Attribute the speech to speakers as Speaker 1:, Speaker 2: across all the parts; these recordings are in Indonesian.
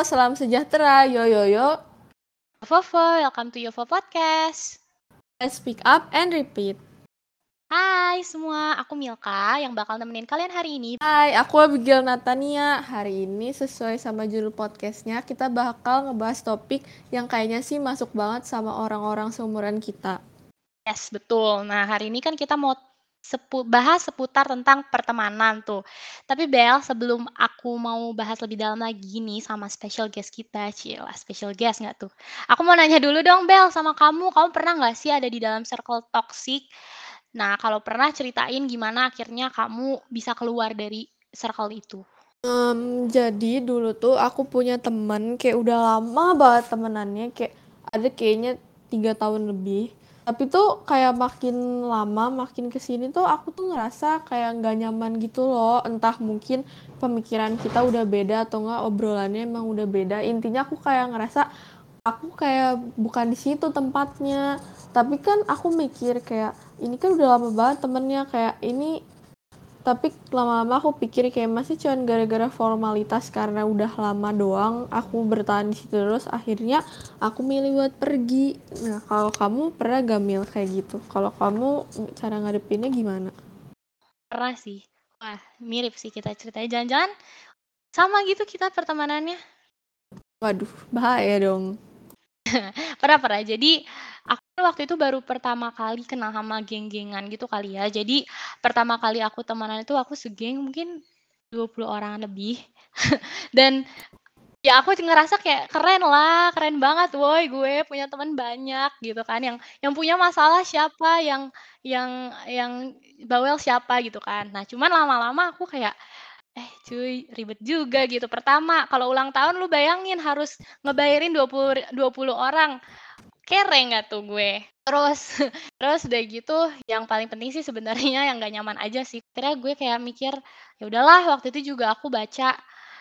Speaker 1: Halo, salam sejahtera. Yo yo yo.
Speaker 2: Fofo, welcome to Yovo Podcast.
Speaker 1: Let's speak up and repeat.
Speaker 2: Hai semua, aku Milka yang bakal nemenin kalian hari ini.
Speaker 1: Hai, aku Abigail Natania. Hari ini sesuai sama judul podcastnya, kita bakal ngebahas topik yang kayaknya sih masuk banget sama orang-orang seumuran kita.
Speaker 2: Yes, betul. Nah, hari ini kan kita mau sepu bahas seputar tentang pertemanan tuh. Tapi Bel, sebelum aku mau bahas lebih dalam lagi nih sama special guest kita, Cila, special guest nggak tuh? Aku mau nanya dulu dong Bel sama kamu, kamu pernah nggak sih ada di dalam circle toxic? Nah, kalau pernah ceritain gimana akhirnya kamu bisa keluar dari circle itu?
Speaker 1: Um, jadi dulu tuh aku punya temen kayak udah lama banget temenannya kayak ada kayaknya tiga tahun lebih tapi tuh kayak makin lama makin ke sini tuh aku tuh ngerasa kayak nggak nyaman gitu loh. Entah mungkin pemikiran kita udah beda atau enggak obrolannya emang udah beda. Intinya aku kayak ngerasa aku kayak bukan di situ tempatnya. Tapi kan aku mikir kayak ini kan udah lama banget temennya kayak ini tapi lama-lama aku pikir kayak masih cuman gara-gara formalitas karena udah lama doang aku bertahan di situ terus akhirnya aku milih buat pergi. Nah kalau kamu pernah gamil kayak gitu? Kalau kamu cara ngadepinnya gimana?
Speaker 2: Pernah sih. Wah mirip sih kita ceritanya. Jangan-jangan sama gitu kita pertemanannya.
Speaker 1: Waduh bahaya dong
Speaker 2: pernah pernah jadi aku waktu itu baru pertama kali kenal sama geng-gengan gitu kali ya. Jadi pertama kali aku temenan itu aku segeng mungkin 20 orang lebih. Dan ya aku ngerasa kayak keren lah, keren banget woi gue punya teman banyak gitu kan. Yang yang punya masalah siapa, yang yang yang bawel siapa gitu kan. Nah, cuman lama-lama aku kayak eh cuy ribet juga gitu. Pertama, kalau ulang tahun lu bayangin harus ngebayarin 20 20 orang. Kere nggak tuh gue? Terus terus udah gitu yang paling penting sih sebenarnya yang nggak nyaman aja sih. Kira gue kayak mikir ya udahlah waktu itu juga aku baca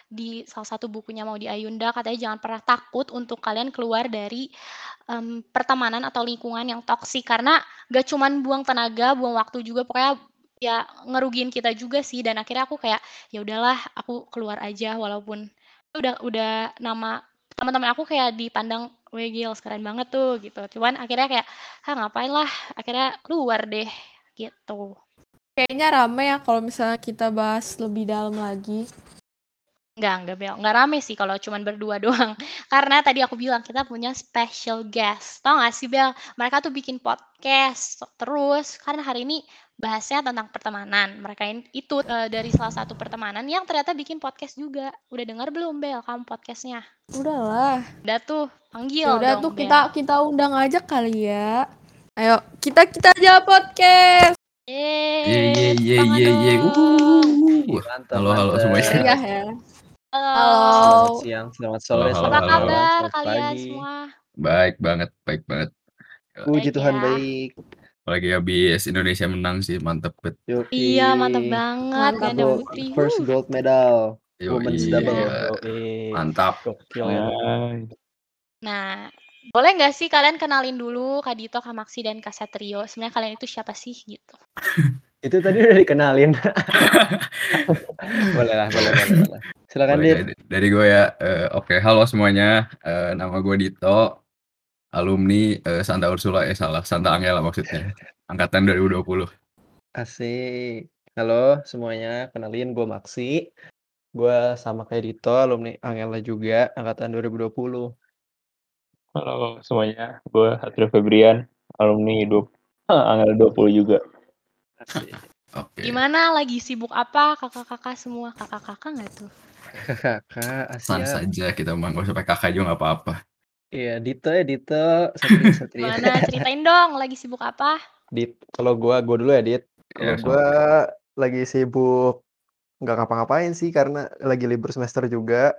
Speaker 2: di salah satu bukunya mau di Ayunda katanya jangan pernah takut untuk kalian keluar dari um, pertemanan atau lingkungan yang toksik karena gak cuman buang tenaga buang waktu juga pokoknya ya ngerugiin kita juga sih dan akhirnya aku kayak ya udahlah aku keluar aja walaupun udah udah nama teman-teman aku kayak dipandang Wih gils keren banget tuh gitu. Cuman akhirnya kayak, ah ngapain lah, akhirnya keluar deh gitu.
Speaker 1: Kayaknya rame ya kalau misalnya kita bahas lebih dalam lagi.
Speaker 2: Enggak, enggak Bel. Enggak rame sih kalau cuman berdua doang. Karena tadi aku bilang kita punya special guest. Tau gak sih Bel? Mereka tuh bikin podcast terus. Karena hari ini bahasnya tentang pertemanan. Mereka itu uh, dari salah satu pertemanan yang ternyata bikin podcast juga. Udah dengar belum Bel kamu podcastnya?
Speaker 1: Udahlah.
Speaker 2: Udah tuh panggil
Speaker 1: ya Udah tuh Bel. kita kita undang aja kali ya. Ayo kita kita aja podcast.
Speaker 3: Yeay, yeay, yeay, yeay, halo, halo semuanya.
Speaker 1: Iya ya.
Speaker 2: Halo.
Speaker 4: Selamat siang, selamat sore,
Speaker 3: Halo,
Speaker 2: Apa
Speaker 4: selamat
Speaker 3: halo.
Speaker 4: malam,
Speaker 2: kabar
Speaker 4: selamat
Speaker 2: kalian
Speaker 4: pagi.
Speaker 2: semua?
Speaker 3: Baik banget, baik banget.
Speaker 4: Puji
Speaker 2: Baik
Speaker 4: Tuhan
Speaker 2: ya.
Speaker 4: baik.
Speaker 3: Apalagi habis Indonesia menang sih, mantep banget.
Speaker 4: Yoki.
Speaker 2: Iya, mantap banget.
Speaker 1: Mantap.
Speaker 2: Ganda putri.
Speaker 4: First gold medal.
Speaker 3: Yoi,
Speaker 4: Women's
Speaker 3: iya.
Speaker 4: double.
Speaker 3: Mantap.
Speaker 4: Gokil ya.
Speaker 2: Nah, boleh nggak sih kalian kenalin dulu Kak Dito, Kak Maksi, dan Kak Satrio? Sebenarnya kalian itu siapa sih gitu?
Speaker 4: Itu tadi udah dikenalin. boleh lah, boleh, boleh, boleh. Silakan
Speaker 3: Boleh,
Speaker 4: Dit.
Speaker 3: dari, dari gue ya. Eh, Oke, halo semuanya. Eh, nama gue Dito. Alumni eh, Santa Ursula, eh salah, Santa Angela maksudnya. Angkatan 2020.
Speaker 4: Asik. Halo semuanya, kenalin gue Maksi. Gue sama kayak Dito, alumni Angela juga, angkatan 2020.
Speaker 5: Halo semuanya, gue Satrio Febrian, alumni 20, Angel 20 juga.
Speaker 4: Asik.
Speaker 3: Oke.
Speaker 2: Gimana? Lagi sibuk apa? Kakak-kakak semua? Kakak-kakak nggak tuh?
Speaker 4: Kakak, Asia.
Speaker 3: saja kita mah, gak usah pakai kakak juga gak apa-apa.
Speaker 4: Iya, Dito ya, Dito. Satria, Satria.
Speaker 2: Gimana? Ceritain dong, lagi sibuk apa?
Speaker 4: Dit, kalau gua, gua dulu ya, Dit. Kalau
Speaker 3: Ya,
Speaker 4: gua lagi sibuk nggak ngapa-ngapain sih karena lagi libur semester juga,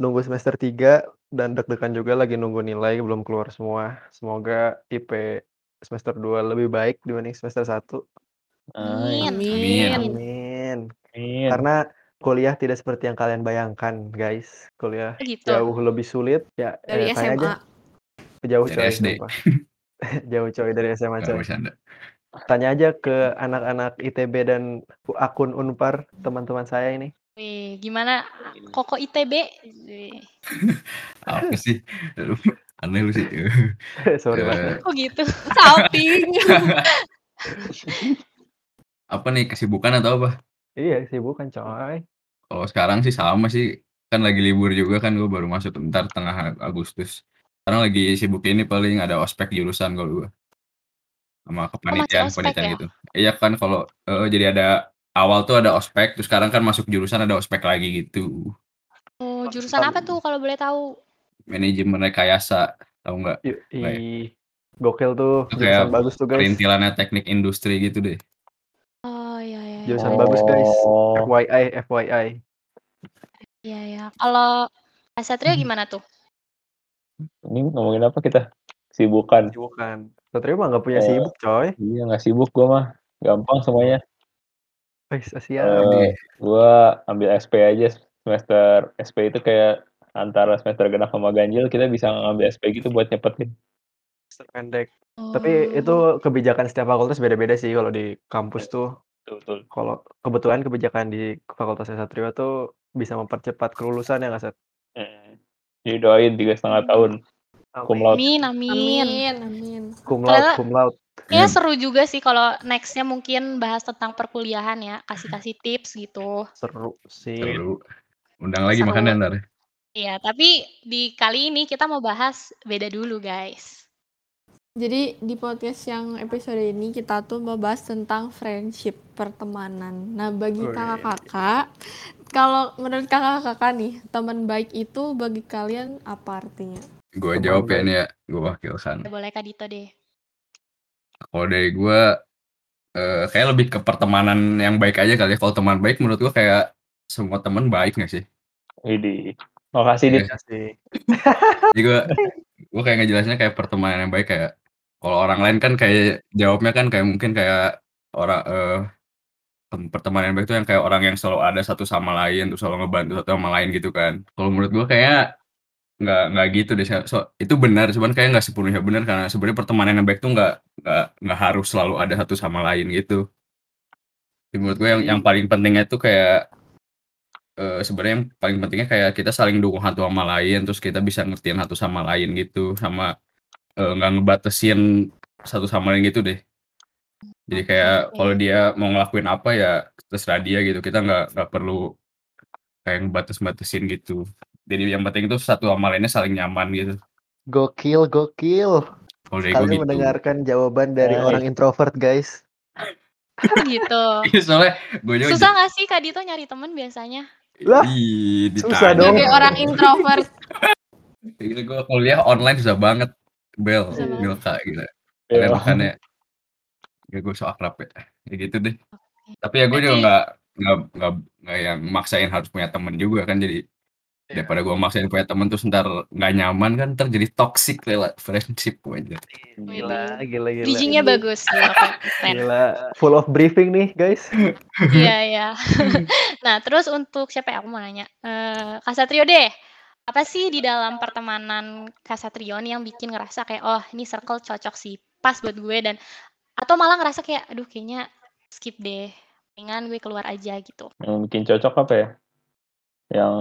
Speaker 4: nunggu semester 3 dan deg-degan juga lagi nunggu nilai belum keluar semua. Semoga IP semester 2 lebih baik dibanding semester 1.
Speaker 2: Amin.
Speaker 1: Amin.
Speaker 4: Amin.
Speaker 5: Amin.
Speaker 4: Karena kuliah tidak seperti yang kalian bayangkan, guys. Kuliah
Speaker 2: Gitu.
Speaker 4: jauh lebih sulit. Ya,
Speaker 1: Dari
Speaker 4: eh, tanya aja.
Speaker 1: SMA.
Speaker 4: Jauh
Speaker 3: Dari
Speaker 4: coy,
Speaker 3: SD.
Speaker 4: Jauh coy dari SMA coy. Tanya aja ke anak-anak ITB dan akun Unpar teman-teman saya ini.
Speaker 2: Wih, gimana Koko ITB?
Speaker 3: Apa sih? Aneh lu sih.
Speaker 4: Sorry
Speaker 3: Eh,
Speaker 4: lah.
Speaker 2: Kok gitu?
Speaker 1: Salting.
Speaker 3: apa nih kesibukan atau apa?
Speaker 4: Iya, sibukan coy.
Speaker 3: Kalau sekarang sih sama sih. Kan lagi libur juga kan gue baru masuk bentar tengah Agustus. Sekarang lagi sibuk ini paling ada ospek jurusan kalau gue. Sama kepanitiaan
Speaker 2: ospek
Speaker 3: kepanitiaan
Speaker 2: ya?
Speaker 3: gitu. Iya kan kalau eh, jadi ada awal tuh ada ospek, terus sekarang kan masuk jurusan ada ospek lagi gitu.
Speaker 2: Oh, jurusan apa tuh kalau boleh tahu?
Speaker 3: Manajemen rekayasa, tahu nggak?
Speaker 4: Gokil tuh, jurusan
Speaker 3: kayak
Speaker 4: bagus tuh guys.
Speaker 3: Perintilannya teknik industri gitu deh.
Speaker 2: Oh.
Speaker 4: Jurusan bagus guys.
Speaker 5: Oh,
Speaker 4: FYI, FYI.
Speaker 2: Iya ya. Kalau Kak Satria gimana tuh?
Speaker 5: ini ngomongin apa kita? Sibukan.
Speaker 4: Sibukan. Satria mah nggak punya
Speaker 5: Eh,
Speaker 4: sibuk coy.
Speaker 5: Iya nggak sibuk gua mah. Gampang semuanya.
Speaker 4: Wih, Asia.
Speaker 5: Eh, gua ambil SP aja semester SP itu kayak antara semester genap sama ganjil kita bisa ngambil SP gitu buat nyepetin.
Speaker 4: semester pendek. Tapi
Speaker 2: Oh.
Speaker 4: itu kebijakan setiap fakultas beda-beda sih kalau di kampus tuh.
Speaker 5: Betul, betul.
Speaker 4: Kalau kebetulan kebijakan di Fakultas Satria tuh bisa mempercepat kelulusan ya nggak Sat?
Speaker 5: Hmm. Jadi doain tiga setengah tahun. Cum laude.
Speaker 2: Amin, amin.
Speaker 1: Amin, amin.
Speaker 4: Cum laude, cum laude.
Speaker 2: Kayaknya
Speaker 3: Iya.
Speaker 2: seru juga sih kalau nextnya mungkin bahas tentang perkuliahan ya, kasih-kasih tips gitu.
Speaker 4: Seru sih.
Speaker 3: Seru. Undang lagi
Speaker 2: Seru.
Speaker 3: makan ntar.
Speaker 2: Iya, tapi di kali ini kita mau bahas beda dulu guys.
Speaker 1: Jadi di podcast yang episode ini kita tuh mau bahas tentang friendship, pertemanan. Nah, bagi kakak-kakak, kalau menurut kakak-kakak nih, teman baik itu bagi kalian apa artinya?
Speaker 3: Gue jawab ya ini ya, gue wakilkan.
Speaker 2: Boleh Kak Dito deh.
Speaker 3: Kalau dari gue, eh, kayak lebih ke pertemanan yang baik aja kali ya. Kalau teman baik menurut gue kayak semua teman baik gak sih?
Speaker 5: Widih. Makasih Dit.
Speaker 4: Iya.
Speaker 3: Jadi gue, gue kayak ngejelasinnya kayak pertemanan yang baik kayak kalau orang lain kan kayak jawabnya kan kayak mungkin kayak orang tem- pertemanan yang baik itu yang kayak orang yang selalu ada satu sama lain terus selalu ngebantu satu sama lain gitu kan. Kalau menurut gue kayak nggak nggak gitu deh. So, itu benar, cuman kayak nggak sepenuhnya benar karena sebenarnya pertemanan yang baik tuh nggak nggak nggak harus selalu ada satu sama lain gitu. Jadi menurut gue yang yang paling pentingnya itu kayak eh sebenarnya yang paling pentingnya kayak kita saling dukung satu sama lain terus kita bisa ngertiin satu sama lain gitu sama eh, nggak ngebatasin satu sama lain gitu deh jadi kayak
Speaker 2: Oke.
Speaker 3: kalau dia mau ngelakuin apa ya terserah dia gitu kita nggak nggak perlu kayak ngebatas-batasin gitu jadi yang penting itu satu sama lainnya saling nyaman gitu
Speaker 4: Gokil, gokil.
Speaker 3: kalau dari gue
Speaker 4: Kalian
Speaker 3: gitu
Speaker 4: mendengarkan jawaban dari orang introvert, guys.
Speaker 2: gitu.
Speaker 3: soalnya gue juga
Speaker 2: Susah nggak sih Kak Dito nyari temen biasanya?
Speaker 4: Lah,
Speaker 3: Ih,
Speaker 4: susah dong.
Speaker 1: Sebagai orang introvert,
Speaker 3: Gitu gue kuliah online susah banget. Bel. Milka gitu.
Speaker 5: Iya.
Speaker 3: Kalian makannya. Ya gue so akrab ya. Ya gitu deh. Tapi ya gue juga nggak nggak nggak nggak yang maksain harus punya temen juga kan jadi
Speaker 4: Iya.
Speaker 3: daripada gue maksain punya temen terus ntar nggak nyaman kan ntar jadi toxic lewat friendship aja.
Speaker 4: Gila, gila, gila.
Speaker 2: Bridgingnya bagus. Gila,
Speaker 4: full of briefing nih, guys.
Speaker 2: Iya, iya. nah, terus untuk siapa ya? Aku mau nanya. Eh, Kak Satrio deh. Apa sih di dalam pertemanan Kak Satrio nih yang bikin ngerasa kayak, oh ini circle cocok sih, pas buat gue dan atau malah ngerasa kayak, aduh kayaknya skip deh, mendingan gue keluar aja gitu.
Speaker 5: Yang bikin cocok apa ya? Yang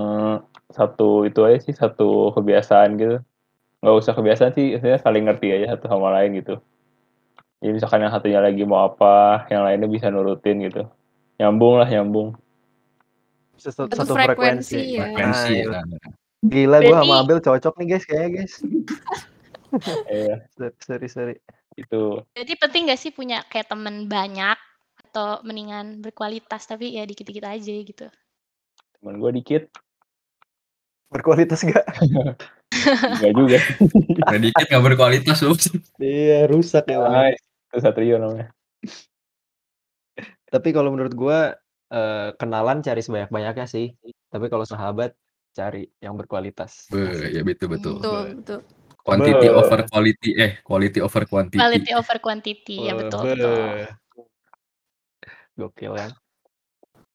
Speaker 5: satu itu aja sih, satu kebiasaan gitu. Nggak usah kebiasaan sih, maksudnya saling ngerti aja satu sama lain gitu. Jadi misalkan yang satunya lagi mau apa, yang lainnya bisa nurutin gitu. Nyambung lah, nyambung.
Speaker 4: Satu,
Speaker 1: Satu frekuensi
Speaker 4: frekuensi.
Speaker 1: ya.
Speaker 3: Frekuensi.
Speaker 4: Nah,
Speaker 3: nah.
Speaker 4: Gila, gue sama Abel cocok nih, guys, kayaknya, guys.
Speaker 5: Iya,
Speaker 4: Sorry, sorry.
Speaker 5: itu.
Speaker 2: Jadi penting gak sih punya kayak temen banyak atau mendingan berkualitas tapi ya dikit-dikit aja gitu.
Speaker 5: Temen gue dikit,
Speaker 4: Berkualitas gak?
Speaker 5: enggak juga.
Speaker 3: Udah dikit nggak berkualitas lu.
Speaker 4: iya, rusak ya. Bang.
Speaker 5: Nice. Itu Satrio namanya.
Speaker 4: Tapi kalau menurut gua eh, kenalan cari sebanyak-banyaknya sih. Tapi kalau sahabat cari yang berkualitas.
Speaker 3: Be, ya betul betul.
Speaker 1: betul, betul.
Speaker 3: Quantity
Speaker 5: Be.
Speaker 3: over quality eh quality over quantity.
Speaker 2: Quality over quantity, ya betul
Speaker 4: be.
Speaker 2: betul.
Speaker 4: Gokil kan?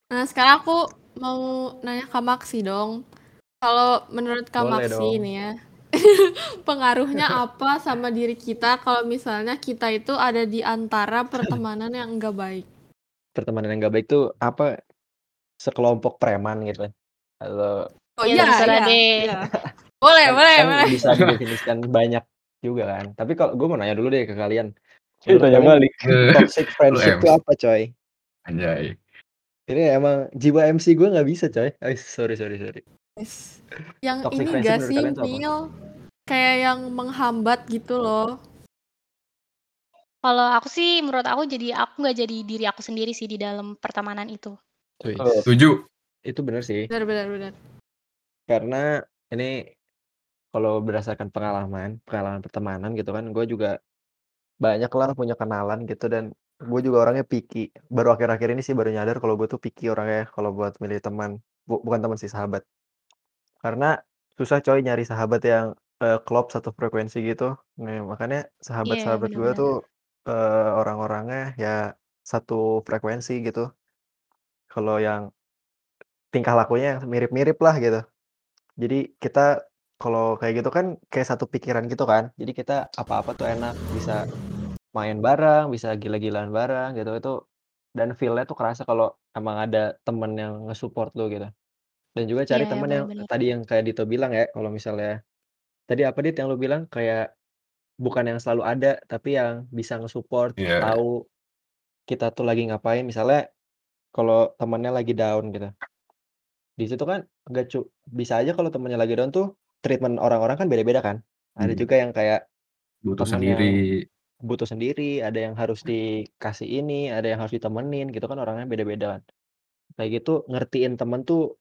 Speaker 1: Nah, sekarang aku mau nanya Kak Maksi dong. Kalau menurut Kak
Speaker 4: Boleh
Speaker 1: Maksi
Speaker 4: dong.
Speaker 1: nih ya, pengaruhnya apa sama diri kita kalau misalnya kita itu ada di antara pertemanan yang enggak baik?
Speaker 4: Pertemanan yang gak baik tuh apa? sekelompok preman gitu kan, atau
Speaker 1: Oh
Speaker 2: Ya
Speaker 1: iya
Speaker 2: terserah
Speaker 1: iya
Speaker 2: deh.
Speaker 1: iya. Boleh
Speaker 4: kan
Speaker 1: boleh
Speaker 4: kan
Speaker 1: boleh.
Speaker 4: bisa didefinisikan banyak juga kan. Tapi kalau gue mau nanya dulu deh ke kalian. Menurut
Speaker 5: tanya
Speaker 4: kalian
Speaker 5: balik.
Speaker 4: toxic friendship itu apa coy?
Speaker 3: Anjay.
Speaker 4: Ini emang jiwa MC gue nggak bisa coy. Eh, sorry sorry sorry.
Speaker 1: Yes. Yang
Speaker 4: Toxic
Speaker 1: ini gak sih? Mil? Kayak yang menghambat gitu loh.
Speaker 2: Kalau aku sih menurut aku jadi aku nggak jadi diri aku sendiri sih di dalam pertemanan itu.
Speaker 5: Oh.
Speaker 3: Setuju.
Speaker 4: itu bener sih.
Speaker 1: Benar benar benar.
Speaker 4: Karena ini kalau berdasarkan pengalaman, pengalaman pertemanan gitu kan, gue juga banyak lah punya kenalan gitu dan gue juga orangnya picky. Baru akhir-akhir ini sih baru nyadar kalau gue tuh picky orangnya kalau buat milih teman. Bu- bukan teman sih sahabat. Karena susah coy nyari sahabat yang eh, klop satu frekuensi gitu. Nah, makanya
Speaker 2: Iya
Speaker 4: sahabat-sahabat gue
Speaker 2: benar-benar.
Speaker 4: tuh eh, orang-orangnya ya satu frekuensi gitu. Kalau yang tingkah lakunya yang mirip-mirip lah gitu. Jadi kita kalau kayak gitu kan kayak satu pikiran gitu kan. Jadi kita apa-apa tuh enak, bisa main bareng, bisa gila-gilaan bareng gitu. Itu dan feel-nya tuh kerasa kalau emang ada temen yang nge-support lu gitu. Dan juga cari
Speaker 2: Iya
Speaker 4: temen yang
Speaker 2: benar-benar.
Speaker 4: tadi yang kayak Dito bilang ya, kalau misalnya tadi apa Dit yang lu bilang kayak bukan yang selalu ada, tapi yang bisa nge-support,
Speaker 3: Iya.
Speaker 4: tahu kita tuh lagi ngapain. Misalnya kalau temennya lagi down gitu. Di situ kan nggak cu bisa aja kalau temennya lagi down tuh treatment orang-orang kan beda-beda kan. Ada
Speaker 3: Hmm.
Speaker 4: juga yang kayak
Speaker 3: Butuh sendiri.
Speaker 4: butuh sendiri, ada yang harus dikasih ini, ada yang harus ditemenin gitu kan orangnya beda-beda kan. Kayak gitu ngertiin temen tuh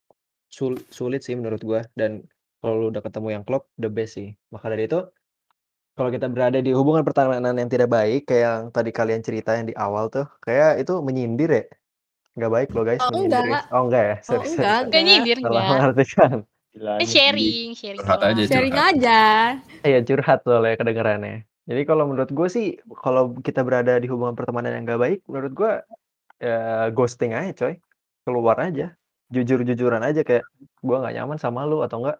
Speaker 4: sul sulit sih menurut gua dan kalau lu udah ketemu yang klop the best sih. Maka dari itu kalau kita berada di hubungan pertemanan yang tidak baik kayak yang tadi kalian cerita yang di awal tuh, kayak itu menyindir ya. Nggak baik loh guys
Speaker 1: Oh
Speaker 4: ya.
Speaker 1: enggak.
Speaker 4: Oh enggak ya?
Speaker 1: Oh
Speaker 4: Sorry sorry
Speaker 1: enggak enggak.
Speaker 2: nyindir
Speaker 4: Salah
Speaker 2: enggak.
Speaker 4: mengartikan.
Speaker 5: Gila
Speaker 2: Eh sharing, sharing
Speaker 3: Curhat aja.
Speaker 1: Sharing
Speaker 3: curhat.
Speaker 1: aja.
Speaker 4: Iya curhat soalnya kedengerannya. Jadi kalau menurut gue sih kalau kita berada di hubungan pertemanan yang nggak baik, menurut gua ya ghosting aja coy. Keluar aja. Jujur-jujuran aja kayak gua nggak nyaman sama lu atau enggak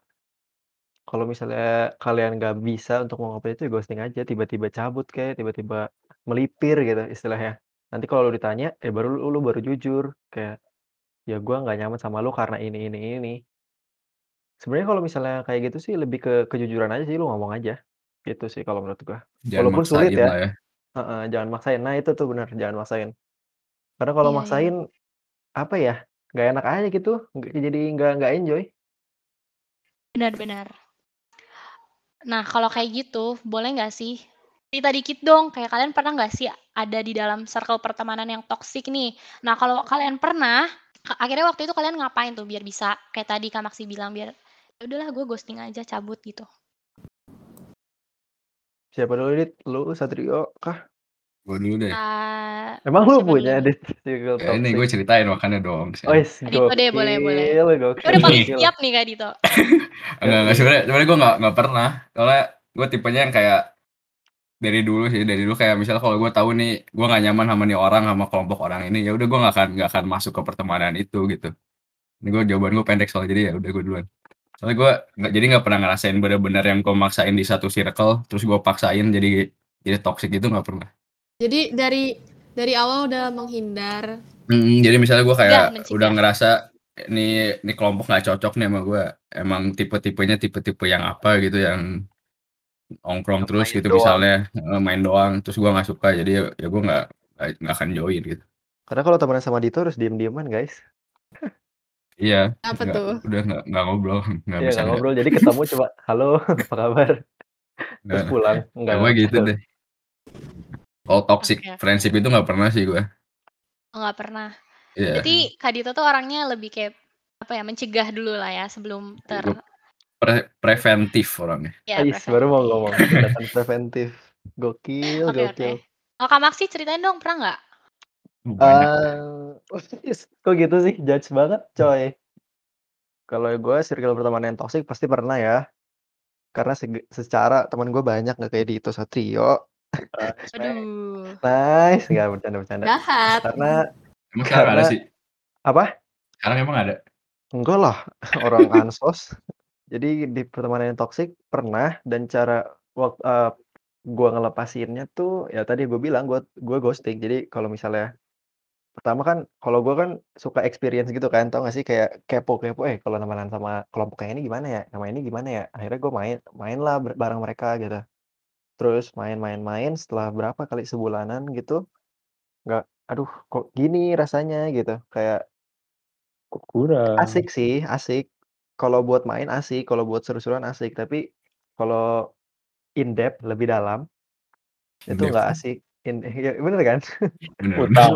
Speaker 4: kalau misalnya kalian nggak bisa untuk mengungkapin itu ya ghosting aja, tiba-tiba cabut kayak tiba-tiba melipir gitu istilahnya. Nanti kalau lu ditanya, eh baru lu, lu baru jujur kayak ya gua nggak nyaman sama lu karena ini ini ini. Sebenarnya kalau misalnya kayak gitu sih lebih ke kejujuran aja sih lu ngomong aja. Gitu sih kalau menurut gua.
Speaker 3: Jangan
Speaker 4: Walaupun sulit
Speaker 3: maksain
Speaker 4: ya.
Speaker 3: ya.
Speaker 4: Heeh, jangan maksain. Nah, itu tuh benar, jangan maksain. Karena kalau
Speaker 2: Iya iya.
Speaker 4: maksain apa ya? Nggak enak aja gitu. Jadi nggak nggak enjoy.
Speaker 2: Benar-benar. Nah kalau kayak gitu boleh nggak sih cerita dikit dong kayak kalian pernah nggak sih ada di dalam circle pertemanan yang toksik nih? Nah kalau kalian pernah akhirnya waktu itu kalian ngapain tuh biar bisa kayak tadi Kak Maksi bilang biar "Ya udahlah gue ghosting aja cabut gitu.
Speaker 4: Siapa dulu, Dit? Lu, Satrio kah?
Speaker 3: Gue dulu deh.
Speaker 2: Ah,
Speaker 4: Emang lu punya? Dit, circle
Speaker 3: Ya ini
Speaker 4: toxic?
Speaker 3: gue ceritain makanya dong.
Speaker 4: Oh, yes,
Speaker 2: Dito deh boleh boleh.
Speaker 4: gokil,
Speaker 2: Gue udah paling siap nih Kak Dito.
Speaker 3: Enggak, enggak sebenarnya sebenarnya gue nggak nggak pernah. Soalnya gue tipenya yang kayak dari dulu sih dari dulu kayak misalnya kalau gue tahu nih gue nggak nyaman sama nih orang sama kelompok orang ini ya udah gue nggak akan nggak akan masuk ke pertemanan itu gitu. Ini gue jawaban gue pendek soal jadi ya udah gue duluan. Soalnya gue nggak jadi nggak pernah ngerasain bener-bener yang gue maksain di satu circle terus gue paksain jadi jadi toxic gitu nggak pernah.
Speaker 1: Jadi dari dari awal udah menghindar.
Speaker 3: Mm, jadi misalnya gue kayak
Speaker 2: Udah mencegah.
Speaker 3: udah ngerasa nih nih kelompok nggak cocok nih sama gue. Emang tipe-tipenya tipe-tipe yang apa gitu yang ongkrong terus
Speaker 4: Main
Speaker 3: gitu
Speaker 4: doang.
Speaker 3: misalnya eh, main doang terus gue nggak suka jadi ya, ya gue nggak nggak nggak akan join gitu.
Speaker 4: Karena kalau temenan sama Dito harus diem-dieman, guys.
Speaker 3: Iya.
Speaker 1: Apa
Speaker 3: nggak-
Speaker 1: tuh?
Speaker 3: Udah nggak nggak ngobrol nggak
Speaker 4: Iya,
Speaker 3: bisa
Speaker 4: nggak
Speaker 3: nggak.
Speaker 4: ngobrol. Jadi ketemu coba, halo, apa kabar? Terus
Speaker 3: Nggak.
Speaker 4: pulang. Enggak,
Speaker 3: Ya, gue gitu deh. Kalau toxic
Speaker 2: oke.
Speaker 3: friendship itu nggak pernah sih gue.
Speaker 2: Nggak pernah.
Speaker 3: Iya.
Speaker 2: Berarti Kak Dito tuh orangnya lebih kayak apa ya mencegah dulu lah ya sebelum ter
Speaker 3: pre- preventif orangnya.
Speaker 2: ya
Speaker 4: Ais, baru mau
Speaker 2: preventif.
Speaker 4: ngomong. Tindakan preventif. Gokil,
Speaker 2: Oke oke.
Speaker 4: gokil.
Speaker 2: Kalau Kak Maksi ceritain dong pernah nggak?
Speaker 3: Banyak.
Speaker 4: Eh, kok gitu sih? Judge banget, coy. Kalau gue circle pertemanan yang toxic pasti pernah ya. Karena sege- secara teman gue banyak nggak kayak Dito Satrio.
Speaker 2: Aduh.
Speaker 4: Nice, nggak bercanda-bercanda.
Speaker 1: Jahat.
Speaker 4: Karena
Speaker 3: Emang sekarang ada
Speaker 4: karena
Speaker 3: sih.
Speaker 4: apa?
Speaker 3: Sekarang emang ada.
Speaker 4: Enggak lah, orang ansos. Jadi di pertemanan yang toxic pernah dan cara waktu gua ngelepasinnya tuh ya tadi gue bilang gue gue ghosting. Jadi kalau misalnya pertama kan kalau gue kan suka experience gitu kan, tau gak sih kayak kepo-kepo, eh kalau temenan sama kelompok yang ini gimana ya, sama ini gimana ya, akhirnya gue main main lah bareng mereka gitu. Terus main main main setelah berapa kali sebulanan gitu, nggak aduh kok gini rasanya gitu, kayak
Speaker 5: kurang?
Speaker 4: asik sih, asik. Kalau buat main asik, kalau buat seru-seruan asik, tapi kalau in depth, lebih dalam,
Speaker 3: In
Speaker 4: itu
Speaker 3: depth.
Speaker 4: nggak asik. In ya bener kan?
Speaker 3: Bener.
Speaker 5: Utang.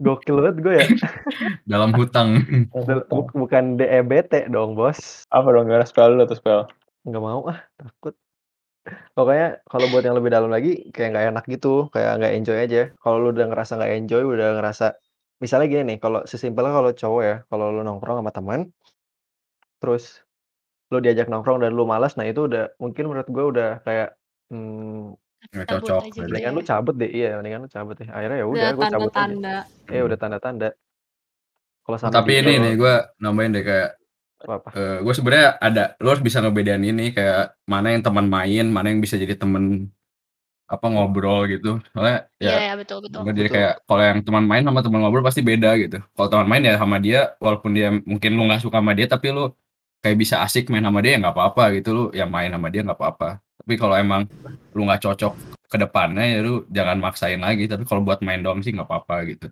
Speaker 4: Gokil banget gue ya.
Speaker 3: Dalam hutang.
Speaker 4: Bukan DEBT dong, Bos.
Speaker 5: Apa dong gara spell lu atau spell?
Speaker 4: Nggak mau ah, takut. Pokoknya kalau buat yang lebih dalam lagi kayak nggak enak gitu, kayak nggak enjoy aja. Kalau lu udah ngerasa nggak enjoy, udah ngerasa misalnya gini nih, kalau sesimpelnya kalau cowok ya, kalau lu nongkrong sama teman, terus lu diajak nongkrong dan lu malas, nah itu udah mungkin menurut gue udah kayak hmm,
Speaker 3: Nggak cocok.
Speaker 2: aja
Speaker 3: gitu.
Speaker 2: gitu
Speaker 4: mendingan
Speaker 2: ya.
Speaker 4: lu cabut deh, iya mendingan lu cabut deh. Akhirnya ya udah gue cabut aja.
Speaker 1: tanda-tanda.
Speaker 4: Eh udah tanda-tanda. Kalau sama
Speaker 3: Tapi
Speaker 4: Dito,
Speaker 3: ini nih gue nambahin deh kayak
Speaker 4: apa?
Speaker 3: eh gue sebenarnya ada lo harus bisa ngebedain ini kayak mana yang teman main, mana yang bisa jadi temen apa ngobrol gitu. Soalnya
Speaker 2: Iya
Speaker 3: ya
Speaker 2: ya betul betul.
Speaker 3: Bener, jadi
Speaker 4: Betul.
Speaker 3: kayak kalau yang teman main sama teman ngobrol pasti beda gitu. Kalau teman main ya sama dia, walaupun dia mungkin lu nggak suka sama dia, tapi lu kayak bisa asik main sama dia ya nggak apa-apa gitu. Lu yang main sama dia nggak apa-apa. Tapi kalau emang lu nggak cocok ke depannya ya lu jangan maksain lagi. Tapi kalau buat main doang sih nggak apa-apa gitu.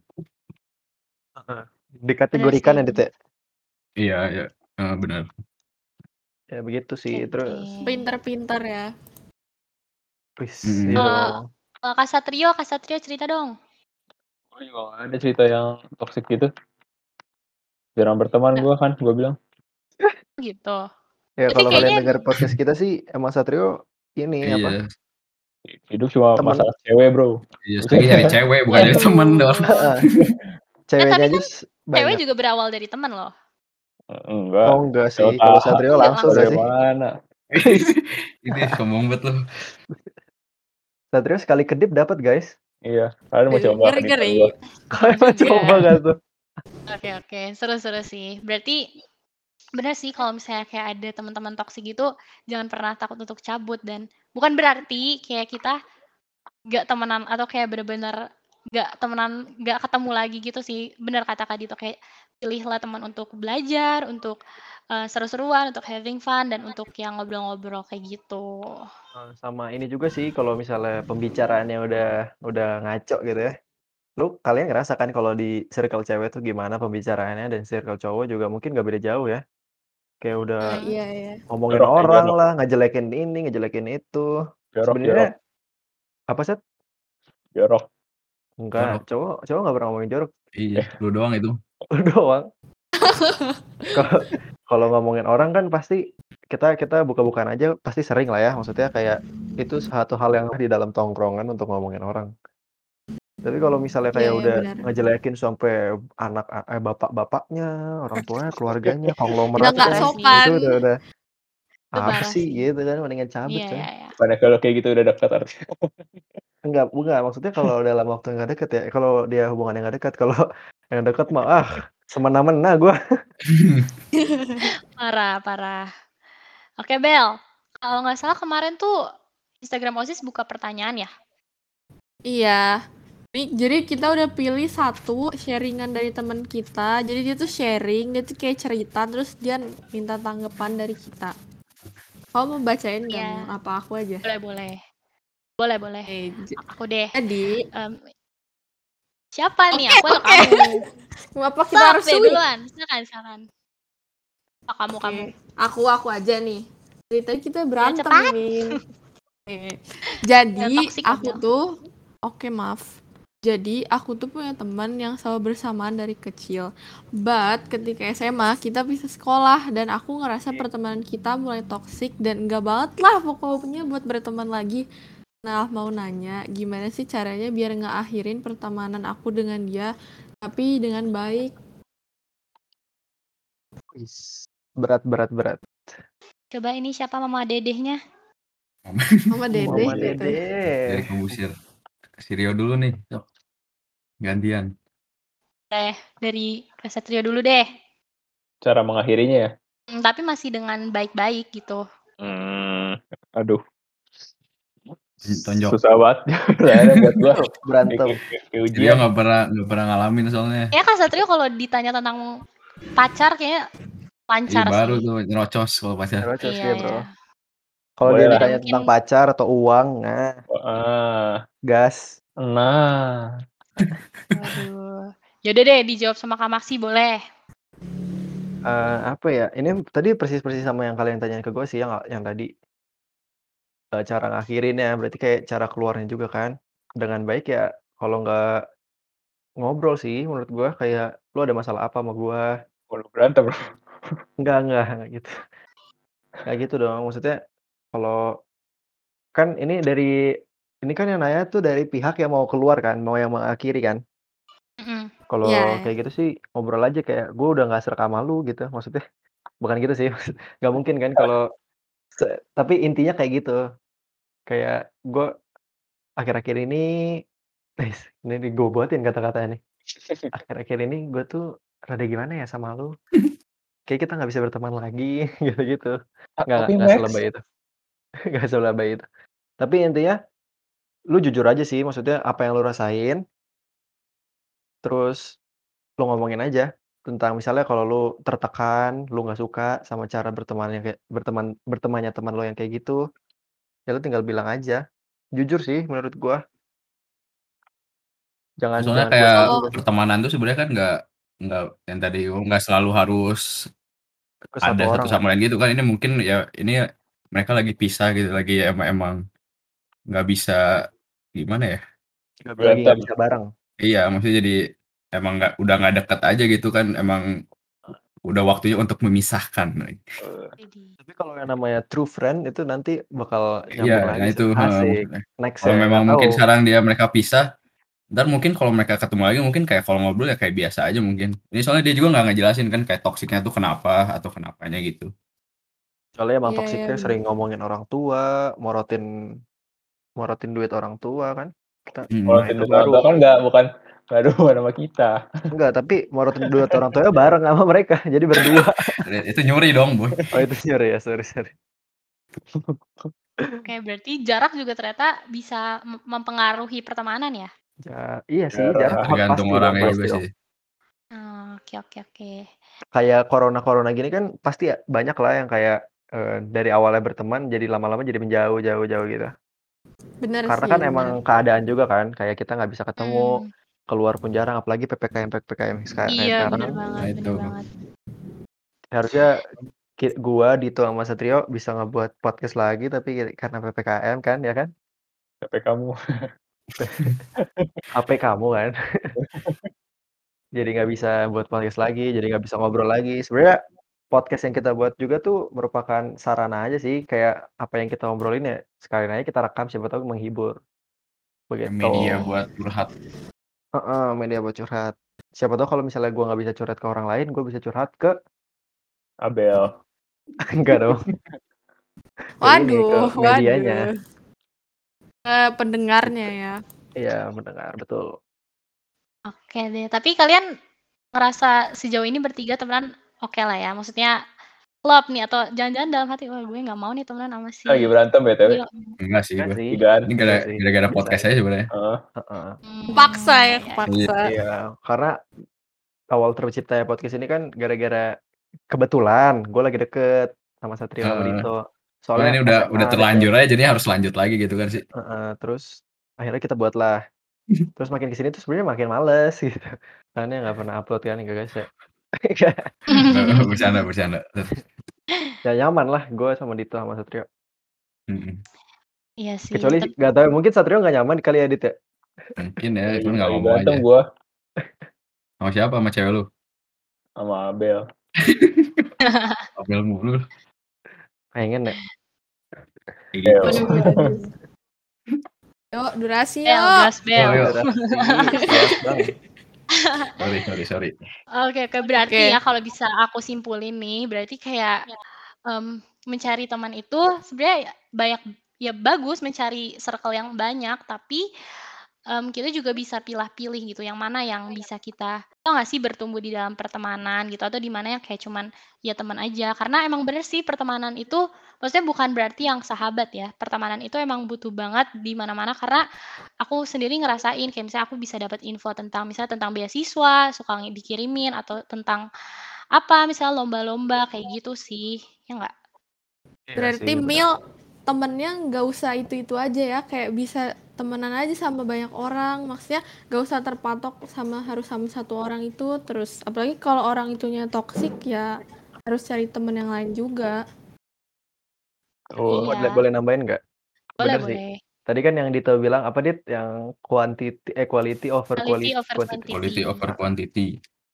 Speaker 4: Dikategorikan ya,
Speaker 2: Bener sih.
Speaker 4: Dit ya?
Speaker 3: Iya, iya. Eh, bener.
Speaker 4: Ya begitu sih.
Speaker 2: Oke,
Speaker 4: Terus.
Speaker 1: Pinter-pinter ya.
Speaker 4: wis,
Speaker 3: Mm.
Speaker 4: iya
Speaker 2: Kalau
Speaker 4: dong.
Speaker 2: kalau Kak Satrio, Kak Satrio cerita dong.
Speaker 5: Oh nggak ada cerita yang toxic gitu. Jarang berteman gua kan, gua bilang.
Speaker 2: Gitu.
Speaker 4: Ya kalau kalian
Speaker 2: kayaknya
Speaker 4: dengar podcast kita sih emang Satrio ini apa?
Speaker 3: Iya.
Speaker 5: Hidup cuma
Speaker 4: Temen.
Speaker 5: masalah cewek, bro.
Speaker 3: Iya, lagi nyari cewek bukan nyari
Speaker 2: Waduh.
Speaker 3: temen doang.
Speaker 4: Ceweknya
Speaker 2: tapi
Speaker 4: aja
Speaker 2: kan Cewek juga berawal dari teman loh.
Speaker 5: Enggak.
Speaker 4: Oh enggak sih, kalau. Satrio
Speaker 2: Enggak
Speaker 4: langsung
Speaker 2: langsung.
Speaker 5: Dari
Speaker 4: sih?
Speaker 5: mana?
Speaker 3: Ini sombong banget lu.
Speaker 4: Satrio sekali kedip dapat guys.
Speaker 5: Iya, kalian mau coba
Speaker 1: Ngeri
Speaker 5: kenipan
Speaker 1: ngeri.
Speaker 5: gua.
Speaker 4: Kalian mau coba gak tuh?
Speaker 2: Oke oke, seru-seru sih. Berarti benar sih kalau misalnya kayak ada teman-teman toksik gitu, jangan pernah takut untuk cabut dan bukan berarti kayak kita nggak temenan atau kayak bener-bener nggak temenan, nggak ketemu lagi gitu sih. Bener kata Kak Dito kayak pilihlah teman untuk belajar, untuk eh, seru-seruan, untuk having fun dan untuk yang ngobrol-ngobrol kayak gitu.
Speaker 4: Eh, Sama ini juga sih kalau misalnya pembicaraannya udah udah ngaco gitu ya. Lu kalian ngerasa kan kalau di circle cewek tuh gimana pembicaraannya dan circle cowok juga mungkin gak beda jauh ya. Kayak udah
Speaker 1: Nah, iya iya.
Speaker 4: ngomongin
Speaker 5: Jorok
Speaker 4: orang
Speaker 5: jorok.
Speaker 4: lah, ngejelekin ini, ngejelekin itu.
Speaker 5: Jorok, jorok,
Speaker 4: Sebenarnya apa sih?
Speaker 5: jorok.
Speaker 4: Enggak,
Speaker 3: Jorok.
Speaker 4: cowok cowok nggak pernah ngomongin jorok.
Speaker 3: Iya, lu doang itu.
Speaker 4: Lu doang. Kalau kalau ngomongin orang kan pasti kita kita buka-bukaan aja pasti sering lah ya. Maksudnya kayak itu satu hal yang di dalam tongkrongan untuk ngomongin orang. Tapi kalau misalnya kayak
Speaker 1: Iya, iya,
Speaker 4: udah
Speaker 1: benar.
Speaker 4: ngejelekin sampai anak eh, bapak-bapaknya, orang tuanya, keluarganya, konglomerat
Speaker 2: parah
Speaker 4: kan, itu udah udah
Speaker 2: Itu
Speaker 4: apa sih gitu kan mendingan cabut coy.
Speaker 2: iya iya.
Speaker 5: Pada kalau kayak gitu udah dekat artinya.
Speaker 4: Enggak, enggak maksudnya kalau dalam waktu yang nggak deket ya, kalau dia hubungan yang nggak dekat, kalau yang dekat mah ah semena-mena gue.
Speaker 2: Parah parah. Oke Bel, kalau nggak salah kemarin tuh Instagram OSIS buka pertanyaan ya?
Speaker 1: Iya. Jadi kita udah pilih satu sharingan dari teman kita. Jadi dia tuh sharing, dia tuh kayak cerita, terus dia minta tanggapan dari kita. Kau mau bacain?
Speaker 2: Iya.
Speaker 1: Mau Apa aku aja?
Speaker 2: Boleh boleh. Boleh boleh.
Speaker 1: Eh,
Speaker 2: Aku deh.
Speaker 1: Jadi,
Speaker 2: Em, siapa nih?
Speaker 1: Oke,
Speaker 2: Aku atau
Speaker 1: oke.
Speaker 2: kamu?
Speaker 1: apa kita harus
Speaker 2: deh duluan. Silakan silakan. Oh, kamu
Speaker 1: Oke.
Speaker 2: kamu.
Speaker 1: Aku aku aja nih. Tadi kita berantem
Speaker 2: cepat.
Speaker 1: ini. Oke. Jadi
Speaker 2: toxic,
Speaker 1: aku tuh oke maaf. Jadi aku tuh punya teman yang selalu bersamaan dari kecil. But ketika SMA kita bisa sekolah dan aku ngerasa pertemanan kita mulai toksik dan enggak banget lah pokoknya buat berteman lagi. Nah mau nanya gimana sih caranya biar nggak akhirin pertemanan aku dengan dia tapi dengan baik.
Speaker 4: Berat berat berat.
Speaker 2: Coba ini siapa mama dedehnya?
Speaker 1: Mama Dede.
Speaker 4: Mama
Speaker 1: gitu.
Speaker 4: Dede.
Speaker 3: Dari pengusir. Si Rio dulu nih. Sok. Gantian.
Speaker 2: Eh, dari Kesatrio dulu deh.
Speaker 5: Cara mengakhirinya ya.
Speaker 2: Hmm, tapi masih dengan baik-baik gitu.
Speaker 5: Hmm, aduh.
Speaker 3: Tonjok.
Speaker 5: Susah banget buat gua.
Speaker 4: Berantem.
Speaker 3: Dia nggak pernah nggak pernah ngalamin soalnya.
Speaker 2: Ya Kak Satrio kalau ditanya tentang pacar kayaknya
Speaker 3: Iya
Speaker 2: lancar
Speaker 3: baru
Speaker 2: sih.
Speaker 3: tuh nyerocos kalau pacar.
Speaker 4: Terus
Speaker 2: Iya,
Speaker 4: ya, Bro.
Speaker 2: iya.
Speaker 4: Kalau dia ditanya tentang pacar atau uang, nah,
Speaker 5: Ah,
Speaker 4: gas.
Speaker 5: nah.
Speaker 2: Waduh. Yaudah deh dijawab sama Kak Maksi boleh.
Speaker 4: Eh, apa ya? Ini tadi persis-persis sama yang kalian tanyain ke gue sih yang yang tadi. Eh, cara ngakhirinnya berarti kayak cara keluarnya juga kan. Dengan baik ya kalau nggak ngobrol sih menurut gue kayak lu ada masalah apa sama gue?
Speaker 5: Kalau berantem bro.
Speaker 4: Enggak, enggak, enggak gitu. Enggak gitu dong. Maksudnya kalau kan ini dari ini kan yang nanya tuh dari pihak yang mau keluar kan, mau yang mengakhiri kan.
Speaker 2: Mm-mm.
Speaker 4: Kalau
Speaker 1: Iya.
Speaker 4: kayak gitu sih ngobrol aja kayak gue udah nggak serak sama lu gitu. Maksudnya bukan gitu sih. Nggak mungkin kan kalau tapi intinya kayak gitu. Kayak gue akhir-akhir ini guys, ini gue buatin kata-katanya nih. Akhir-akhir ini gue tuh rada gimana ya sama lu. Kayak kita nggak bisa berteman lagi gitu-gitu. Nggak nggak selebay itu. Nggak selebay itu. Tapi intinya lu jujur aja sih maksudnya apa yang lu rasain terus lu ngomongin aja tentang misalnya kalau lu tertekan, lu nggak suka sama cara bertemannya kayak berteman bertemannya teman lo yang kayak gitu, ya lu tinggal bilang aja. Jujur sih menurut gua. Jangan
Speaker 3: Soalnya
Speaker 4: jangan
Speaker 3: kayak pertemanan tuh sebenarnya kan nggak nggak yang tadi nggak selalu harus
Speaker 4: satu
Speaker 3: ada
Speaker 4: orang
Speaker 3: satu sama lain gitu kan. Ini mungkin ya ini mereka lagi pisah gitu lagi emang emang nggak bisa gimana ya?
Speaker 4: Nggak
Speaker 5: Berantem.
Speaker 4: bisa bareng.
Speaker 3: Iya, maksudnya jadi emang nggak udah nggak deket aja gitu kan. Emang udah waktunya untuk memisahkan.
Speaker 5: Eh,
Speaker 4: Tapi kalau yang namanya true friend itu nanti bakal nyambung
Speaker 3: Iya,
Speaker 4: lagi
Speaker 3: nah itu
Speaker 4: Asik. Next
Speaker 3: Kalau
Speaker 4: ya,
Speaker 3: memang mungkin
Speaker 4: tahu.
Speaker 3: sekarang dia mereka pisah, ntar mungkin kalau mereka ketemu lagi mungkin kayak kalau ngobrol ya kayak biasa aja mungkin. Ini soalnya dia juga nggak ngejelasin kan kayak toksiknya tuh kenapa atau kenapanya gitu.
Speaker 4: Soalnya emang
Speaker 1: iya,
Speaker 4: toksiknya
Speaker 1: bener.
Speaker 4: sering ngomongin orang tua, morotin morotin duit orang tua kan. Kita
Speaker 3: Hmm.
Speaker 4: nah
Speaker 5: Morotin duit
Speaker 4: baru.
Speaker 5: orang tua kan nggak bukan nggak ada hubungan sama kita.
Speaker 4: Enggak, tapi morotin duit orang tuanya bareng sama mereka. Jadi berdua.
Speaker 3: Itu nyuri dong, boy.
Speaker 4: Oh itu sorry ya, sorry sorry.
Speaker 2: Oke, berarti jarak juga ternyata bisa mem- mempengaruhi pertemanan ya?
Speaker 4: Ja, iya sih,
Speaker 5: Jarak.
Speaker 4: jarak
Speaker 3: Tergantung orangnya
Speaker 4: pasti
Speaker 3: juga sih.
Speaker 2: Oke, oke, oke.
Speaker 4: Kayak corona-corona gini kan pasti ya banyak lah yang kayak eh, dari awalnya berteman jadi lama-lama jadi menjauh jauh jauh gitu.
Speaker 1: Bener
Speaker 4: Karena
Speaker 1: sih,
Speaker 4: kan
Speaker 1: bener.
Speaker 4: emang keadaan juga kan, kayak kita nggak bisa ketemu,
Speaker 2: Hmm,
Speaker 4: keluar pun jarang, apalagi ppkm ppkm
Speaker 2: iya,
Speaker 4: sekarang.
Speaker 2: bener
Speaker 3: Nah,
Speaker 2: banget, bener
Speaker 3: itu.
Speaker 2: banget.
Speaker 4: Harusnya gua Dito sama Satrio bisa ngebuat podcast lagi, tapi karena ppkm kan, ya kan?
Speaker 5: Sampai kamu.
Speaker 4: HP kamu kan. jadi nggak bisa buat podcast lagi, jadi nggak bisa ngobrol lagi. Sebenarnya podcast yang kita buat juga tuh merupakan sarana aja sih, kayak apa yang kita ngobrolin ya sekalian aja kita rekam siapa tahu menghibur. Begitu.
Speaker 3: media buat curhat.
Speaker 4: Heeh, media buat curhat. Siapa tahu kalau misalnya gua nggak bisa curhat ke orang lain, gue bisa curhat ke
Speaker 5: Abel.
Speaker 4: enggak dong. Ini, ke
Speaker 1: Waduh,
Speaker 4: medianya.
Speaker 1: waduh. Eh, pendengarnya ya.
Speaker 4: Iya, mendengar betul.
Speaker 2: Oke deh, tapi kalian ngerasa sejauh ini bertiga temenan oke lah ya? Maksudnya klop nih atau jangan-jangan dalam hati, wah gue nggak mau nih temenan sama si
Speaker 5: Lagi berantem BTW.
Speaker 2: Gio.
Speaker 3: Enggak sih gua.
Speaker 4: sih.
Speaker 5: Tigaan.
Speaker 3: Ini gara-
Speaker 4: Bisa
Speaker 3: podcast
Speaker 4: aja.
Speaker 3: sebenarnya.
Speaker 5: Heeh.
Speaker 4: Heeh.
Speaker 2: Hmm,
Speaker 1: Paksa ya,
Speaker 2: iya, iya.
Speaker 1: kepaksa.
Speaker 4: Iya, karena awal terciptanya podcast ini kan gara-gara kebetulan gue lagi deket sama Satrio
Speaker 3: Heeh.
Speaker 4: Dito.
Speaker 3: Soalnya ini udah udah terlanjur aja jadi harus lanjut lagi gitu kan sih.
Speaker 4: Heeh, terus akhirnya kita buat lah. Terus makin ke sini tuh sebenarnya makin males gitu. Karena nggak pernah upload kan enggak guys ya.
Speaker 3: bercanda bercanda.
Speaker 4: ya nyaman lah gue sama Dito sama Satrio.
Speaker 2: Iya sih.
Speaker 4: Kecuali
Speaker 2: tapi-
Speaker 4: nggak tahu mungkin Satrio nggak nyaman kali ya Dit ya.
Speaker 3: Mungkin ya, cuman nggak ngomong aja.
Speaker 5: gua
Speaker 3: Sama siapa? Sama cewek lu?
Speaker 5: sama Abel.
Speaker 3: Abel mulu.
Speaker 4: Pengen ya.
Speaker 3: Kayak gitu.
Speaker 1: Yuk, durasi
Speaker 2: Bel,
Speaker 1: yuk.
Speaker 2: gas bel.
Speaker 3: Sorry, sorry, sorry.
Speaker 2: Oke, oke berarti
Speaker 1: Oke.
Speaker 2: ya kalau bisa aku simpulin nih, berarti kayak em, mencari teman itu sebenarnya banyak ya bagus mencari circle yang banyak, tapi mmm, kita juga bisa pilah-pilih gitu yang mana yang bisa kita tau nggak sih bertumbuh di dalam pertemanan gitu atau di mana yang kayak cuman ya teman aja. Karena emang bener sih pertemanan itu maksudnya bukan berarti yang sahabat ya. Pertemanan itu emang butuh banget di mana-mana karena aku sendiri ngerasain kayak misalnya aku bisa dapat info tentang misalnya tentang beasiswa, suka dikirimin atau tentang apa, misalnya lomba-lomba kayak gitu sih, ya nggak?
Speaker 5: Iya
Speaker 1: Berarti. Mil temennya nggak usah itu-itu aja ya, kayak bisa temenan aja sama banyak orang, maksudnya nggak usah terpatok sama harus sama satu orang itu, terus apalagi kalau orang itunya toksik ya harus cari temen yang lain juga.
Speaker 4: Oh, boleh
Speaker 2: Iya.
Speaker 4: boleh nambahin nggak?
Speaker 2: Boleh
Speaker 4: Bener sih.
Speaker 2: boleh.
Speaker 4: Tadi kan yang Dito bilang apa Dit? Yang quantity eh quality over
Speaker 2: Quality
Speaker 4: quali
Speaker 2: over
Speaker 4: quantity.
Speaker 3: Quality over quantity.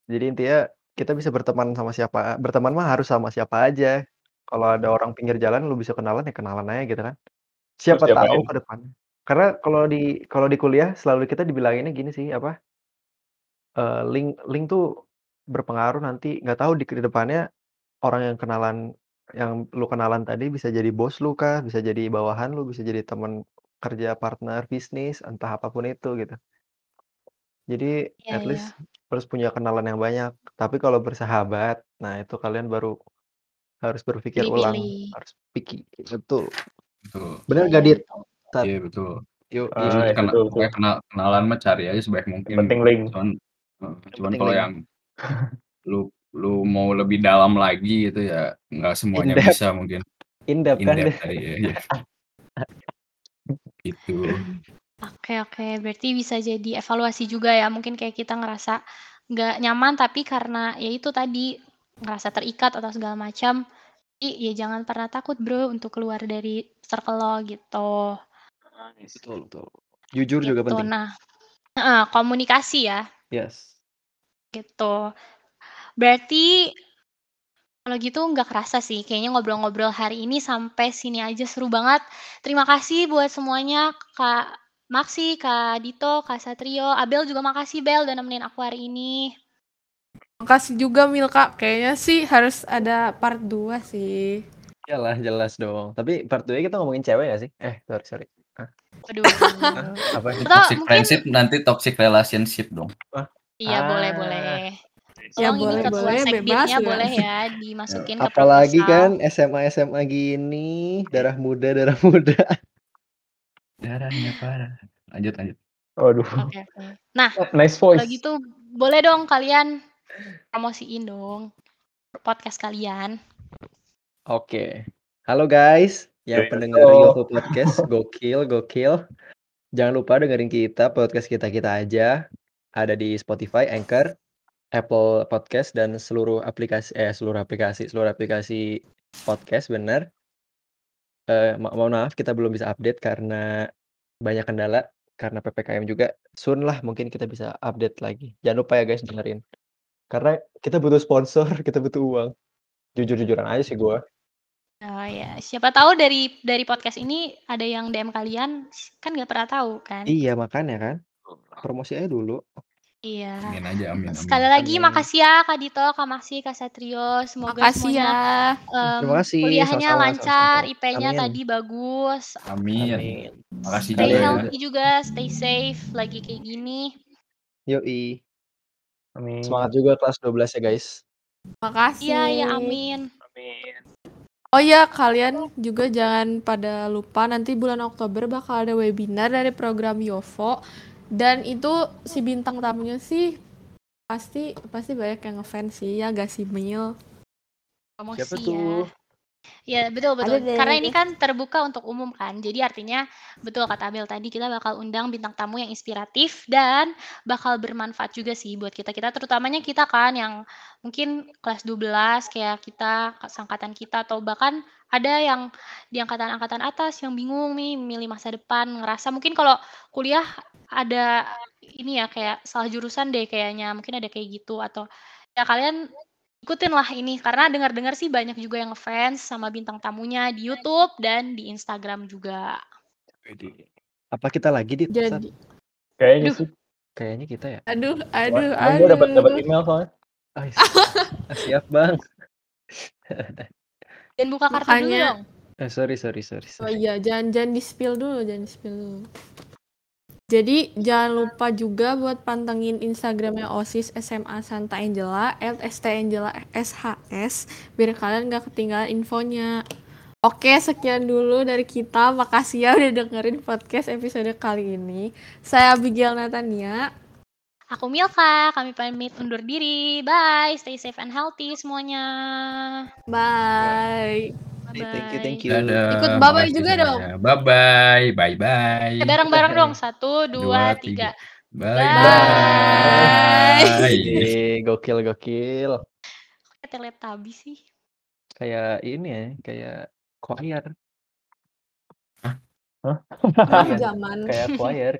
Speaker 4: Jadi intinya kita bisa berteman sama siapa berteman mah harus sama siapa aja. Kalau ada orang pinggir jalan lu bisa kenalan ya kenalan aja gitu kan.
Speaker 5: Terus
Speaker 4: Siapa tahu ke depannya. Karena kalau di kalau di kuliah selalu kita dibilanginnya gini sih apa? Eee, link link tuh berpengaruh nanti nggak tahu di ke depannya orang yang kenalan yang lu kenalan tadi bisa jadi bos lu kah, bisa jadi bawahan lu, bisa jadi teman kerja, partner bisnis, entah apa pun itu gitu. Jadi
Speaker 2: Iya
Speaker 4: at
Speaker 2: iya.
Speaker 4: least harus punya kenalan yang banyak. Tapi kalau bersahabat, nah itu kalian baru harus berpikir ulang,
Speaker 2: Pilih-pilih.
Speaker 4: harus picky. Betul.
Speaker 3: Betul.
Speaker 4: Bener
Speaker 2: Iya
Speaker 4: gak
Speaker 2: iya
Speaker 4: Dit?
Speaker 2: betul.
Speaker 4: Tat.
Speaker 3: Iya betul.
Speaker 4: Yuk,
Speaker 5: Ah,
Speaker 4: yuk.
Speaker 5: Iya
Speaker 3: kena
Speaker 5: betul betul.
Speaker 3: kenal kenalan mah cari aja sebaik mungkin
Speaker 5: penting link.
Speaker 3: Cuman
Speaker 4: Yang
Speaker 3: cuman kalau yang lu lu mau lebih dalam lagi gitu ya nggak
Speaker 4: In
Speaker 3: semuanya
Speaker 4: depth.
Speaker 3: bisa mungkin.
Speaker 4: In depth
Speaker 3: In
Speaker 4: kan.
Speaker 3: ya, iya. Gitu.
Speaker 2: Oke oke, berarti bisa jadi evaluasi juga ya, mungkin kayak kita ngerasa nggak nyaman tapi karena ya itu tadi, ngerasa terikat atau segala macam, jadi ya jangan pernah takut Bro untuk keluar dari circle lo gitu.
Speaker 5: Nice.
Speaker 4: Betul betul. Jujur juga
Speaker 2: Gitu.
Speaker 4: penting.
Speaker 2: Nah heeh, komunikasi ya.
Speaker 4: Yes.
Speaker 2: Gitu. Berarti kalau gitu nggak kerasa sih kayaknya ngobrol-ngobrol hari ini sampai sini aja seru banget. Terima kasih buat semuanya, Kak Maksi, Kak Dito, Kak Satrio, Abel juga makasih Bel udah nemenin aku hari ini.
Speaker 1: Makasih juga Mil Kak, kayaknya sih harus ada part 2 sih.
Speaker 4: Iyalah jelas dong. Tapi part 2 kita ngomongin cewek gak sih? Eh, sorry sorry. Hah? Apa sih?
Speaker 2: Atau
Speaker 3: Toxic
Speaker 2: mungkin
Speaker 3: friendship nanti toxic relationship dong.
Speaker 4: Wah.
Speaker 2: Iya boleh
Speaker 4: Ah.
Speaker 2: boleh.
Speaker 1: Ya
Speaker 2: Tolong ini
Speaker 1: boleh
Speaker 2: ketua
Speaker 1: boleh, bebas ya.
Speaker 2: boleh ya dimasukin ke
Speaker 4: Apalagi kan SMA SMA gini, darah muda darah muda.
Speaker 3: Darahnya parah. Lanjut lanjut.
Speaker 5: Waduh.
Speaker 2: Oke oke. Nah,
Speaker 5: Nice
Speaker 2: kalau
Speaker 5: voice.
Speaker 2: gitu boleh dong kalian promosiin dong podcast kalian.
Speaker 4: Oke. Halo guys, yang
Speaker 5: Yo,
Speaker 4: pendengar
Speaker 5: yo.
Speaker 4: Yoko Podcast, gokil, gokil. Jangan lupa dengerin kita, podcast kita-kita aja. Ada di Spotify, Anchor, Apple Podcast, dan seluruh aplikasi, eh seluruh aplikasi, seluruh aplikasi podcast, bener. Eh, ma- mohon maaf, kita belum bisa update karena banyak kendala, karena PPKM juga. Soon lah, mungkin kita bisa update lagi. Jangan lupa ya guys, dengerin. Karena kita butuh sponsor, kita butuh uang. Jujur-jujuran aja sih gue.
Speaker 2: Oh ya, siapa tahu dari dari podcast ini ada yang DM kalian kan nggak pernah tahu kan?
Speaker 4: Iya, makanya kan. Promosi aja dulu.
Speaker 2: Iya.
Speaker 3: Amin aja amin amin.
Speaker 2: Sekali lagi
Speaker 4: Amin.
Speaker 2: makasih ya Kak Dito, Kak Maksi, Kak Satrio. Semoga
Speaker 1: Makasih
Speaker 2: semuanya
Speaker 1: ya.
Speaker 4: Terima kasih,
Speaker 2: kuliahnya
Speaker 4: sama-sama,
Speaker 2: lancar,
Speaker 4: sama-sama.
Speaker 2: IP-nya
Speaker 4: Amin.
Speaker 2: tadi bagus.
Speaker 3: Amin.
Speaker 4: Amin.
Speaker 3: Makasih
Speaker 2: Stay
Speaker 3: juga ya.
Speaker 2: healthy juga, stay safe lagi kayak gini.
Speaker 4: Yoi.
Speaker 5: Amin.
Speaker 4: Semangat juga kelas 12 ya guys.
Speaker 1: Makasih.
Speaker 2: Iya, ya amin.
Speaker 5: Amin.
Speaker 1: Oh ya, kalian juga jangan pada lupa nanti bulan Oktober bakal ada webinar dari program Yovo dan itu si bintang tamunya sih pasti pasti banyak yang ngefans sih ya gak sih Mil?
Speaker 4: Siapa tuh?
Speaker 2: Ya betul betul. Karena
Speaker 1: deh.
Speaker 2: ini kan terbuka untuk umum kan. Jadi artinya betul kata Abel tadi kita bakal undang bintang tamu yang inspiratif dan bakal bermanfaat juga sih buat kita kita terutamanya kita kan yang mungkin kelas 12 kayak kita angkatan kita atau bahkan ada yang di angkatan-angkatan atas yang bingung nih milih masa depan ngerasa mungkin kalau kuliah ada ini ya kayak salah jurusan deh kayaknya mungkin ada kayak gitu atau ya kalian ikutin lah ini karena dengar-dengar sih banyak juga yang ngefans sama bintang tamunya di YouTube dan di Instagram juga.
Speaker 4: Apa kita lagi di
Speaker 1: Jadi,
Speaker 5: Kayaknya
Speaker 2: Aduh.
Speaker 5: sih.
Speaker 4: Kayaknya kita ya.
Speaker 1: aduh, aduh,
Speaker 5: Wah, gue dapat dapat
Speaker 1: aduh.
Speaker 5: email soalnya.
Speaker 4: Ah, siap bang.
Speaker 2: Dan buka kartu dulu dong.
Speaker 4: Eh, sorry sorry sorry.
Speaker 1: Oh
Speaker 4: sorry.
Speaker 1: iya, jangan jangan di spill dulu, jangan di spill dulu. Jadi jangan lupa juga buat pantengin Instagramnya OSIS SMA Santa Angela @st Angela SHS biar kalian nggak ketinggalan infonya. Oke, sekian dulu dari kita. Makasih ya udah dengerin podcast episode kali ini. Saya Abigail Natania.
Speaker 2: Aku Milka, kami pamit undur diri. Bye, stay safe and healthy semuanya.
Speaker 1: Bye.
Speaker 4: Thank you, thank you.
Speaker 3: Dadah,
Speaker 1: Ikut bye-bye juga dong.
Speaker 3: semuanya. Bye-bye, bye-bye.
Speaker 2: Eh, bareng-bareng dong. Satu,
Speaker 3: Dua,
Speaker 2: dua,
Speaker 3: tiga.
Speaker 2: tiga.
Speaker 3: Bye-bye.
Speaker 4: Ide, gokil gokil.
Speaker 2: Kayak Teletubby sih.
Speaker 4: Kayak ini ya, kayak choir.
Speaker 1: Anak zaman.
Speaker 4: Kayak choir.